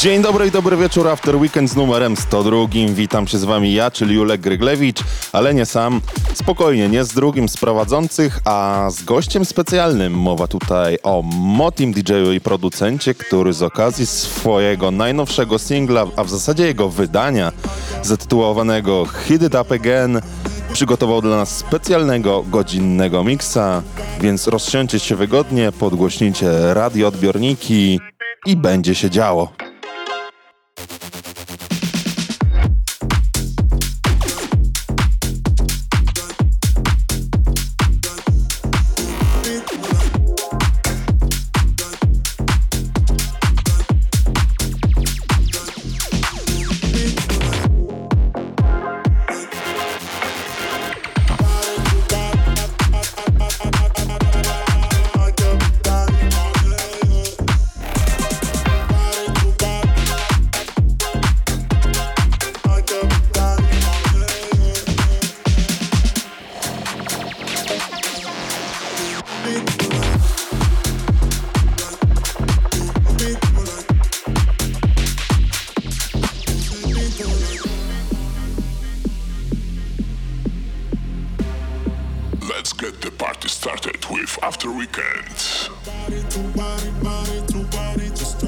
Dzień dobry i dobry wieczór After Weekend z numerem 102. Witam się z wami ja, czyli Julek Gryglewicz, ale nie sam. Spokojnie, nie z drugim z prowadzących, a z gościem specjalnym. Mowa tutaj o Motim DJ-u i producencie, który z okazji swojego najnowszego singla, a w zasadzie jego wydania, zatytułowanego Hit It Up Again, przygotował dla nas specjalnego godzinnego miksa, więc rozsiądźcie się wygodnie, podgłośnijcie radioodbiorniki i będzie się działo. party started with After Weekend. Body to body, body to body, just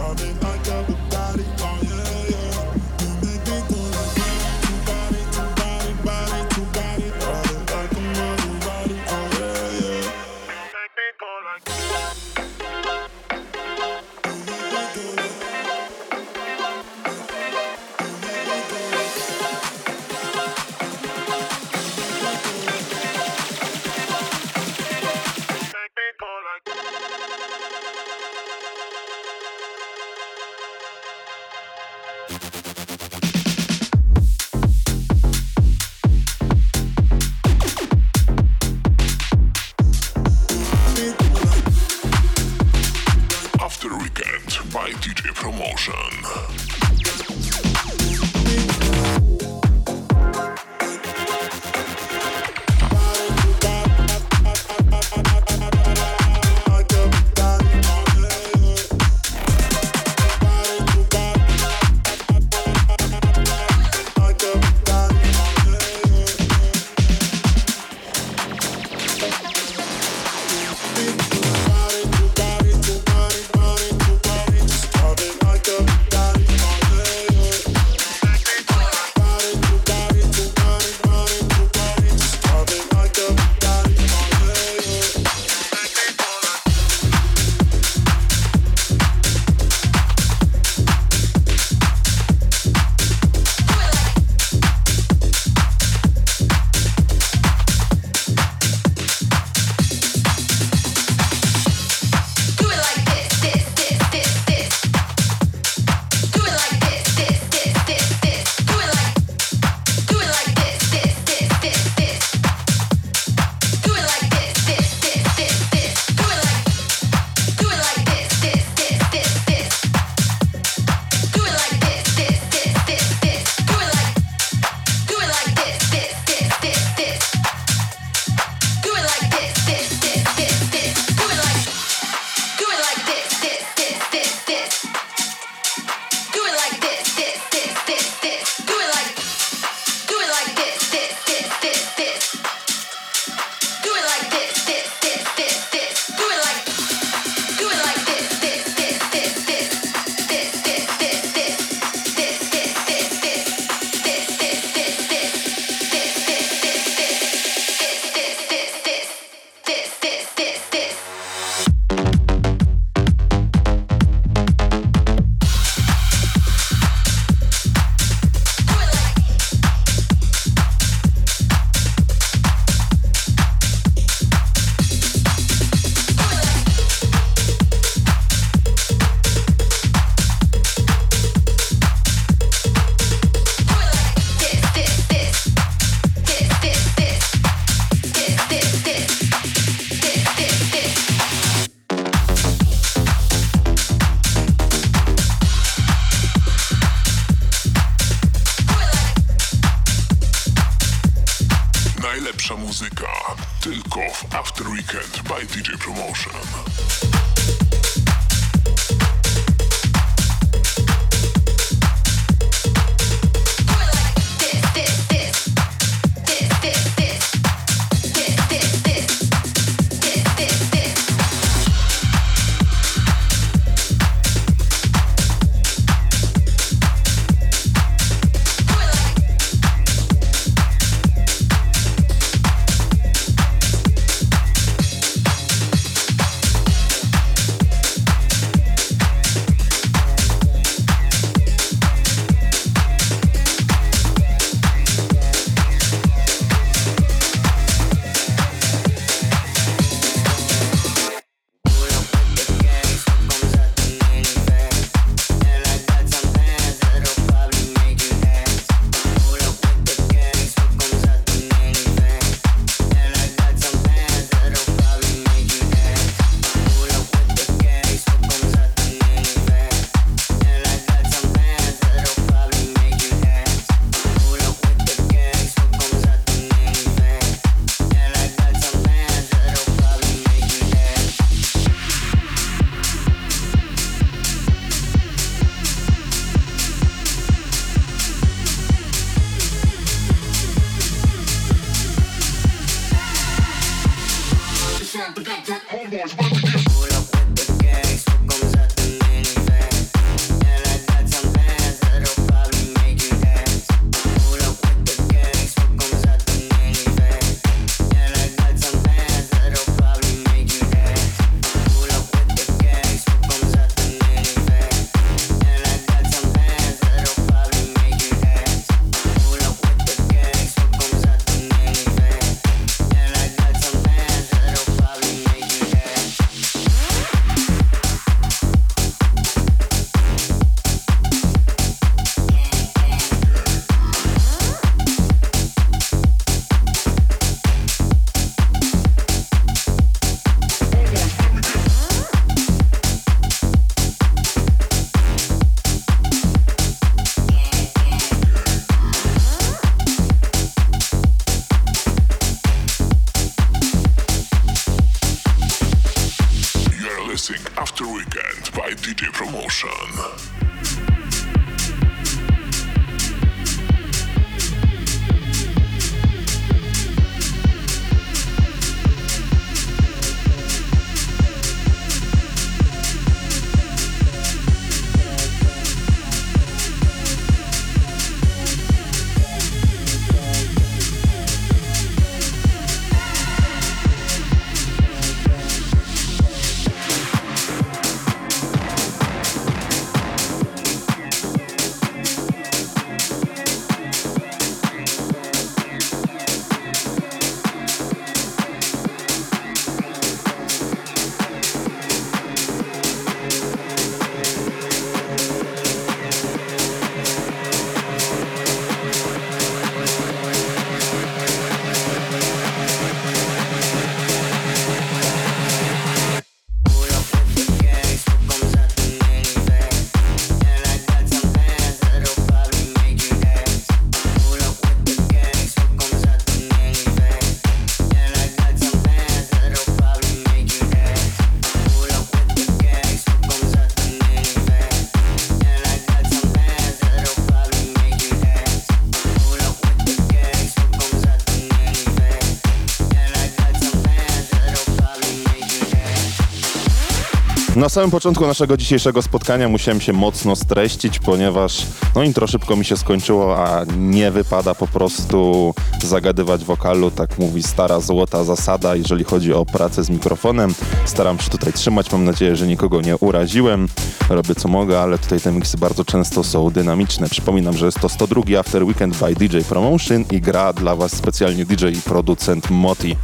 Na samym początku naszego dzisiejszego spotkania musiałem się mocno streścić, ponieważ no intro szybko mi się skończyło, a nie wypada po prostu zagadywać wokalu, tak mówi stara złota zasada, jeżeli chodzi o pracę z mikrofonem. Staram się tutaj trzymać, mam nadzieję, że nikogo nie uraziłem. Robię co mogę, ale tutaj te miksy bardzo często są dynamiczne. Przypominam, że jest to 102 After Weekend by DJ Promotion i gra dla Was specjalnie DJ i producent Moti.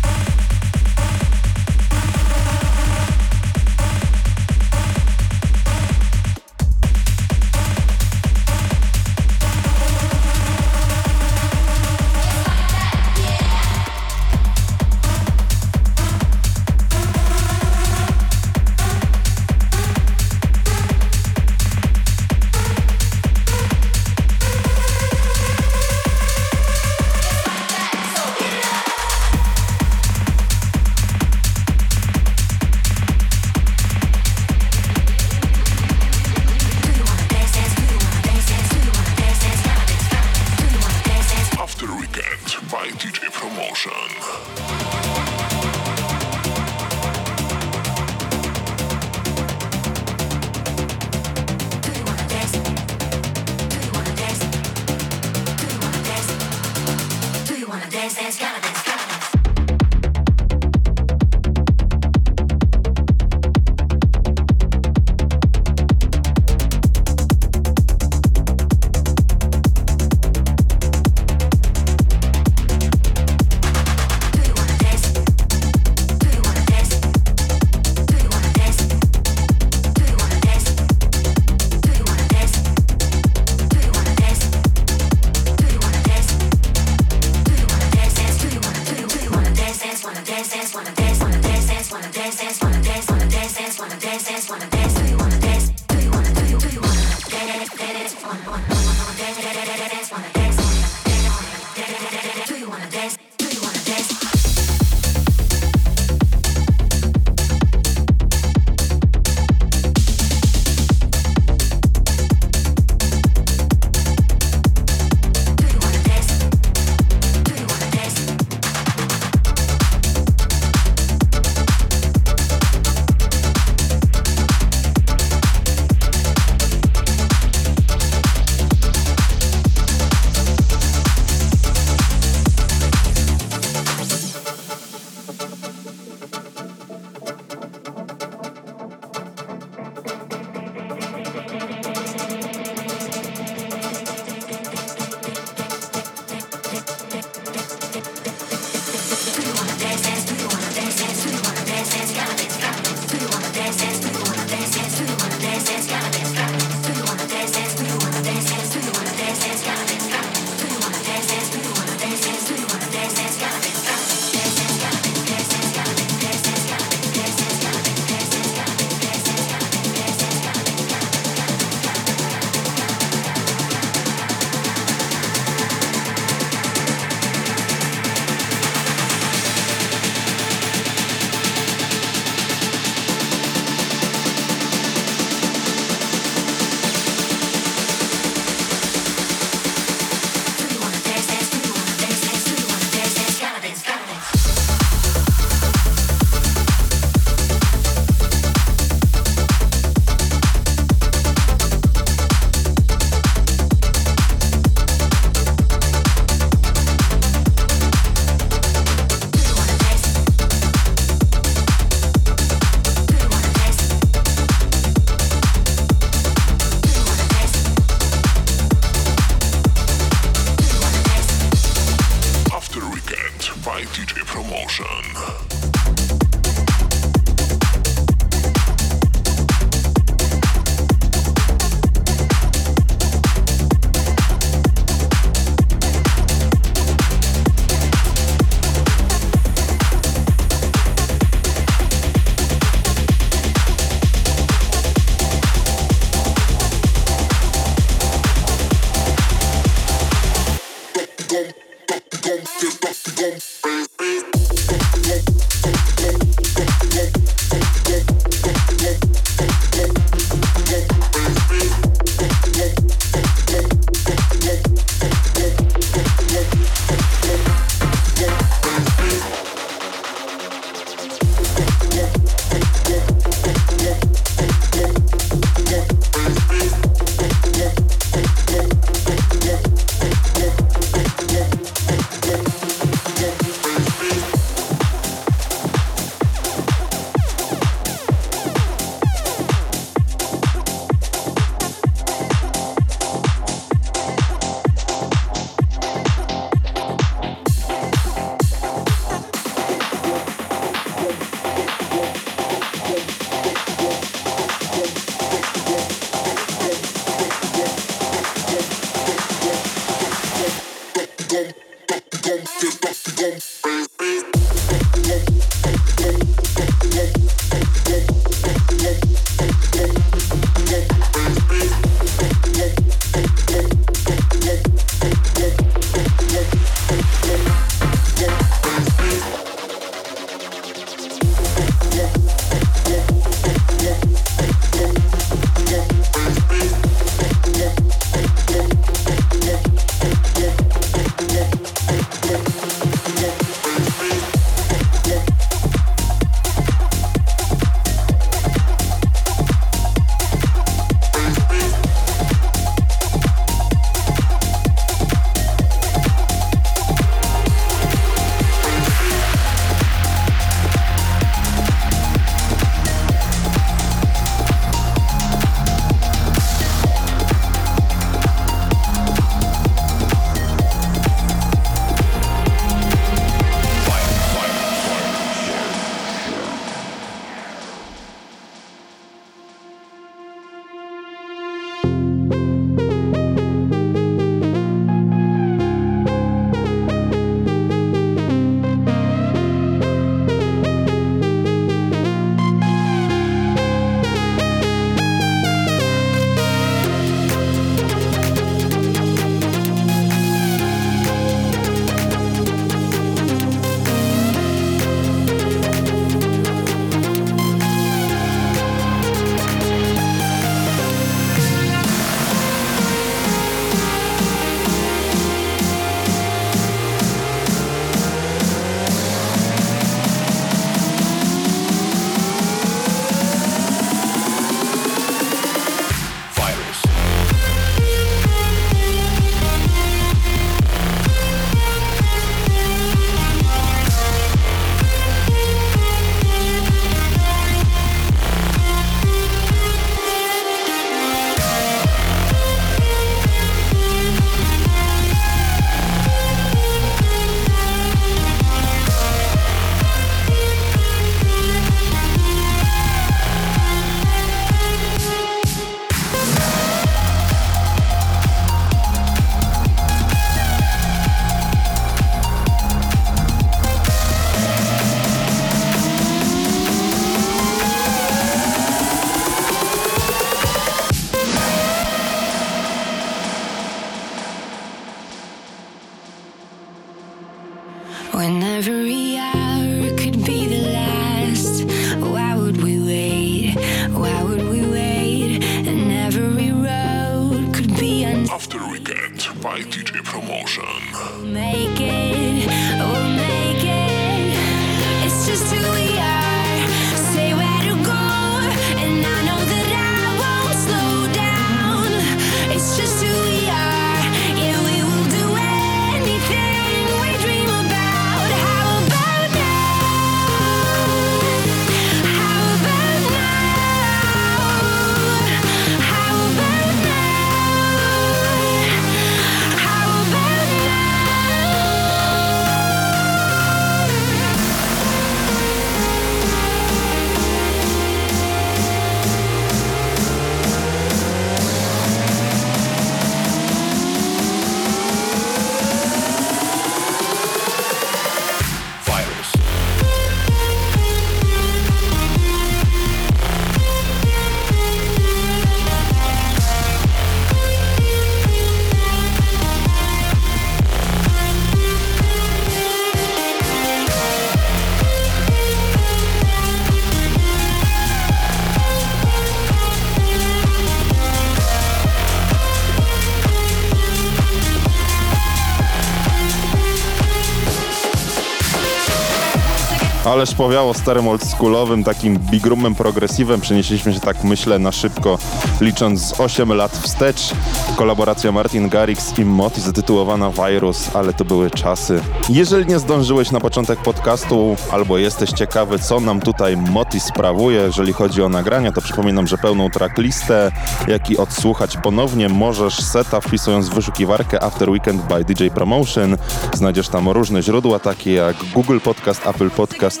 ale szpowiało starym oldschoolowym, takim big roomem progresywem. Przenieśliśmy się tak, myślę, na szybko, licząc 8 lat wstecz. Kolaboracja Martin Garrix i Moti zatytułowana Virus, ale to były czasy. Jeżeli nie zdążyłeś na początek podcastu, albo jesteś ciekawy, co nam tutaj Moti sprawuje, jeżeli chodzi o nagrania, to przypominam, że pełną tracklistę, jak i odsłuchać ponownie możesz seta wpisując w wyszukiwarkę After Weekend by DJ Promotion. Znajdziesz tam różne źródła, takie jak Google Podcast, Apple Podcast,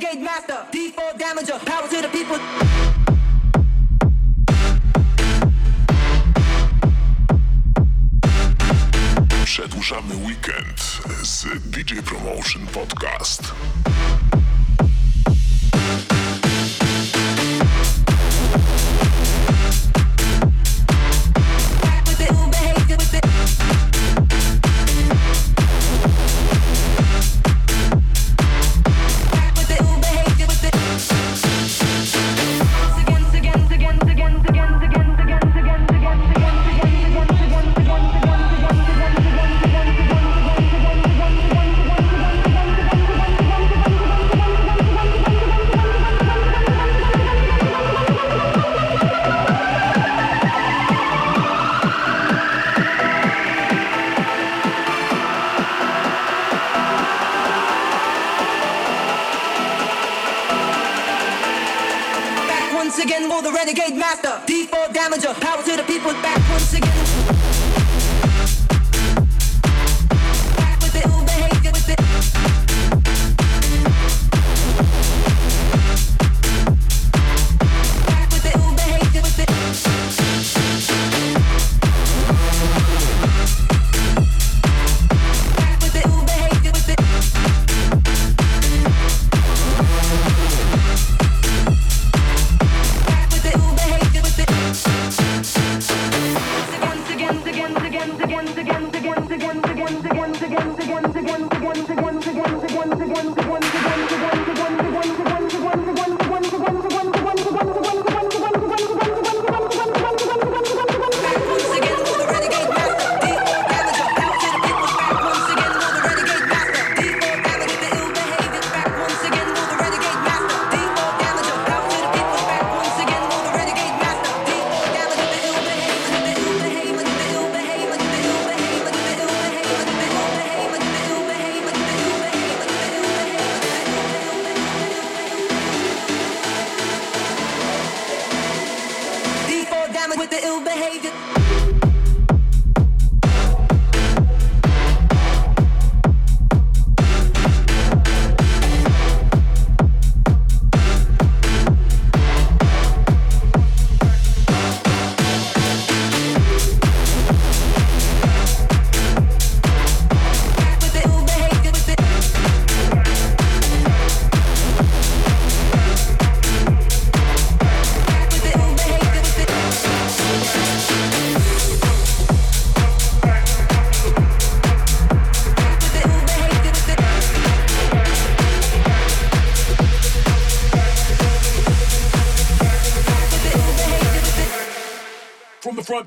Renegade master, D4 damager, power to the people. Przedłużamy weekend z DJ Promotion Podcast.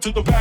to the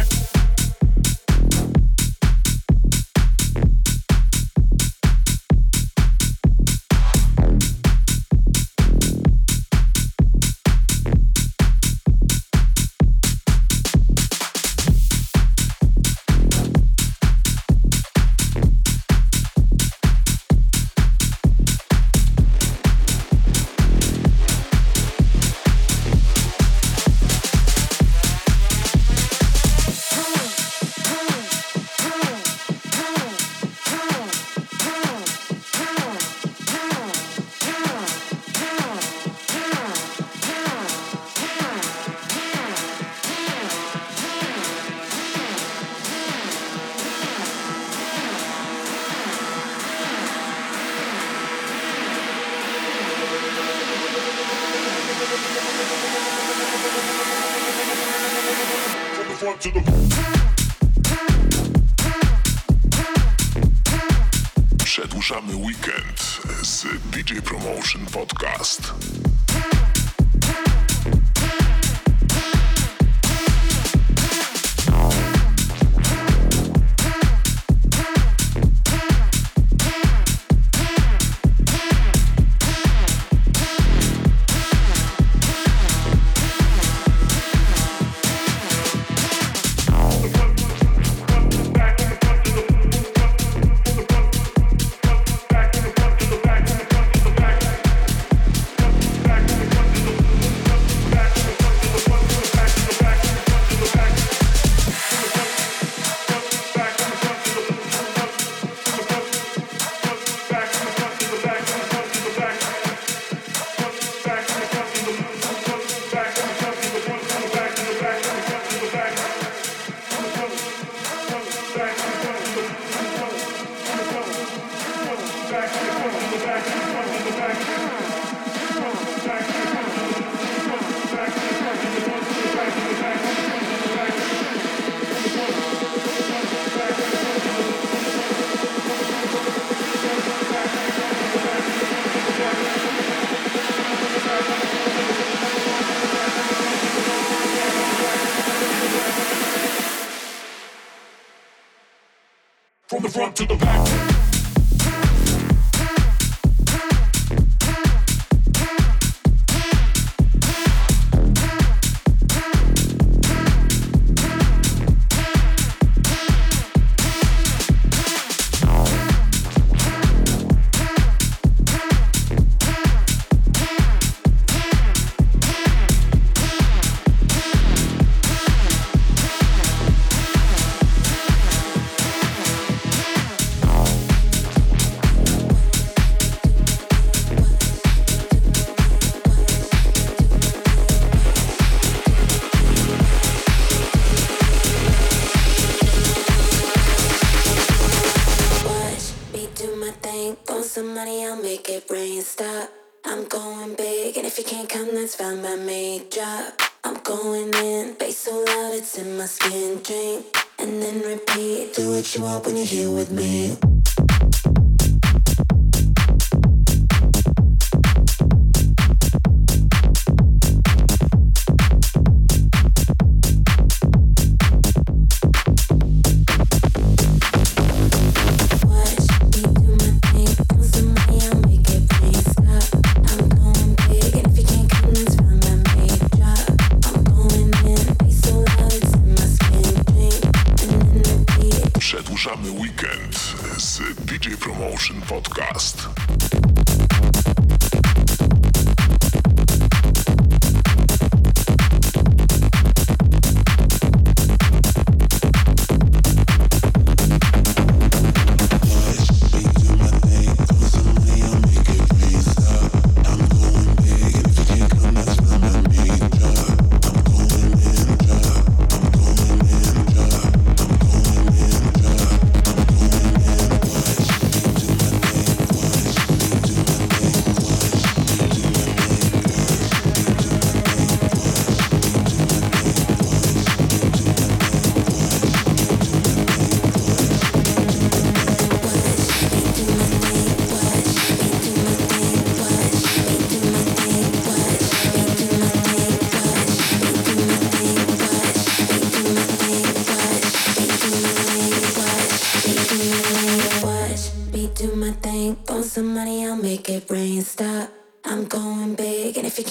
What's in my skin, drink, and then repeat. Do what you want when you're here with me.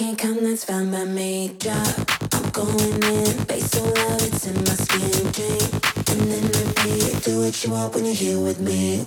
can't come, that's fine by me. Drop, I'm going in, bass so loud, it's in my skin. Drink, and then repeat. Do what you want when you're here with me.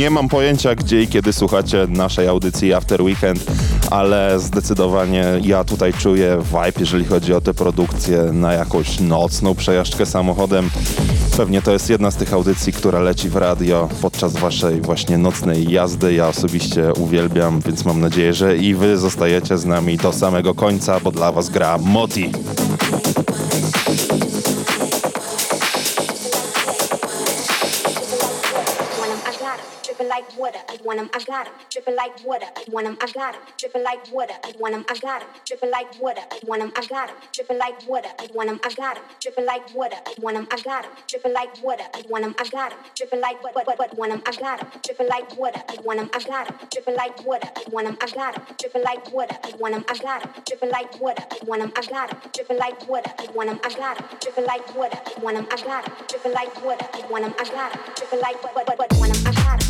Nie mam pojęcia, gdzie i kiedy słuchacie naszej audycji After Weekend, ale zdecydowanie ja tutaj czuję vibe, jeżeli chodzi o tę produkcję na jakąś nocną przejażdżkę samochodem. Pewnie to jest jedna z tych audycji, która leci w radio podczas waszej właśnie nocnej jazdy. Ja osobiście uwielbiam, więc mam nadzieję, że i wy zostajecie z nami do samego końca, bo dla was gra Moti. Want 'em, I got 'em. Dripping like water, I want 'em, I got 'em. Dripping like water, I want 'em, I got 'em. Dripping like water, I want 'em, I got 'em. Dripping like water, I want 'em, I got 'em. Dripping like water, I want 'em, I got 'em. Dripping like water, I want 'em, I got 'em. Dripping like what what what want 'em, I got 'em. Dripping like water, I want 'em, I got 'em. Dripping like water, I want 'em, I got 'em. Dripping like water, I want 'em, I got 'em. Dripping like water, I want 'em, I got 'em. Dripping like water, I want 'em, I got 'em. Dripping like water, I want 'em, I got 'em. Dripping like water, I want 'em, I got 'em. Dripping like what what what want 'em, I got 'em.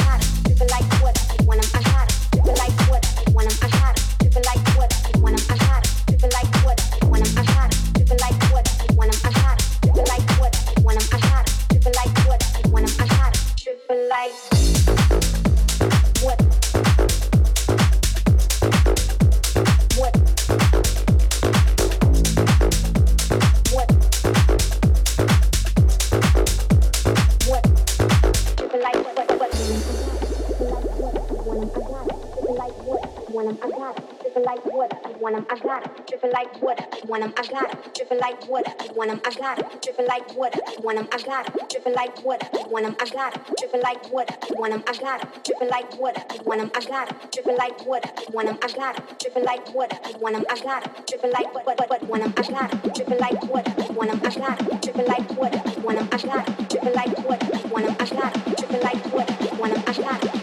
want 'em, I got 'em. Dripping like water, I want 'em, I got 'em. Dripping like water, I want 'em, I got 'em. Dripping like water, I want 'em, I got 'em. Dripping like water, I want 'em, I got 'em. Dripping like water, I want 'em, I got 'em. Dripping like water, I want 'em, I got 'em. Dripping like water, I want 'em, I got 'em. Dripping like? What? What? What? Want 'em, I got 'em. Dripping like water, I want 'em, I got 'em. Dripping like water, I want 'em, I got 'em. Dripping like water, I want 'em, I got 'em. Dripping like water, I want 'em, I got 'em.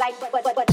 Like what? What? What?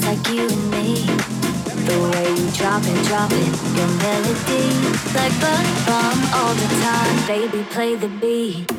sounds like you and me. The way you drop it, drop it, your melody. Like bum bum all the time, baby, play the beat.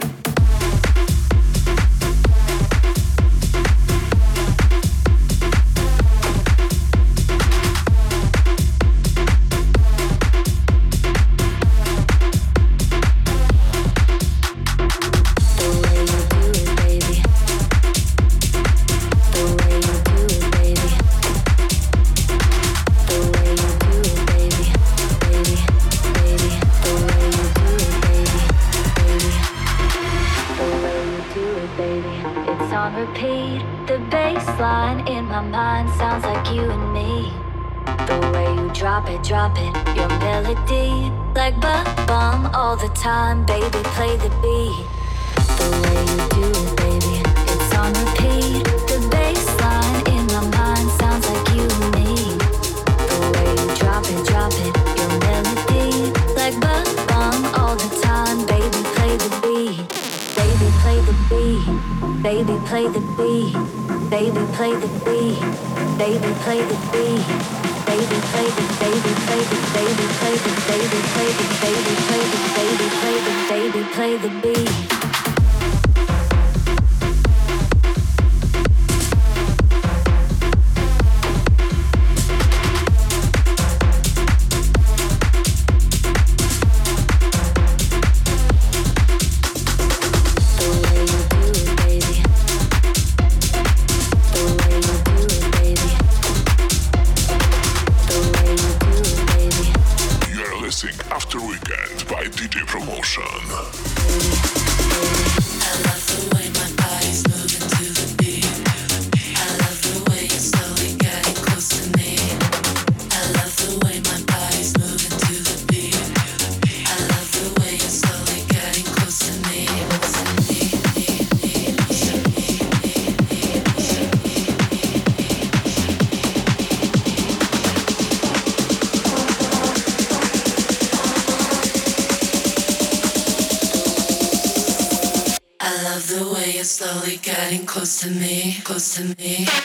After Weekend by DJ Promotion. to me.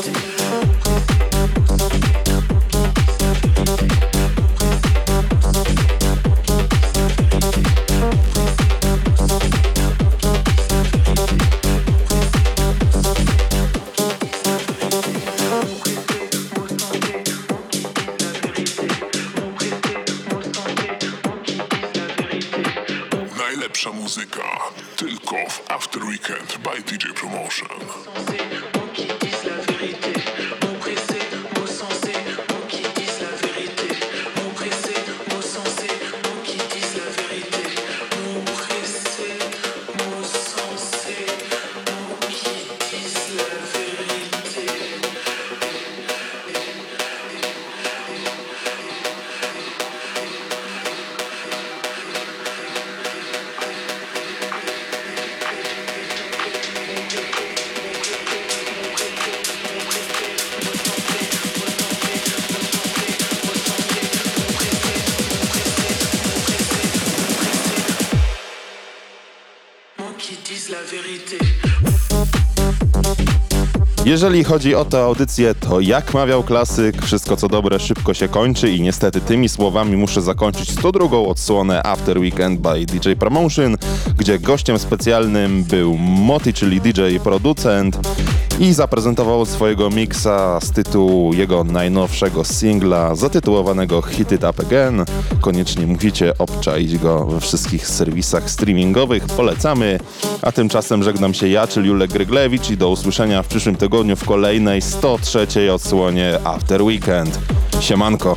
Stay. Jeżeli chodzi o tę audycję, to jak mawiał klasyk, wszystko co dobre szybko się kończy i niestety tymi słowami muszę zakończyć 102 odsłonę After Weekend by DJ Promotion, gdzie gościem specjalnym był Moti, czyli DJ producent i zaprezentował swojego miksa z tytułu jego najnowszego singla zatytułowanego Hit It Up Again. Koniecznie musicie obczaić go we wszystkich serwisach streamingowych, polecamy. A tymczasem żegnam się ja, czyli Julek Gryglewicz i do usłyszenia w przyszłym tygodniu w kolejnej 103 odsłonie After Weekend. Siemanko!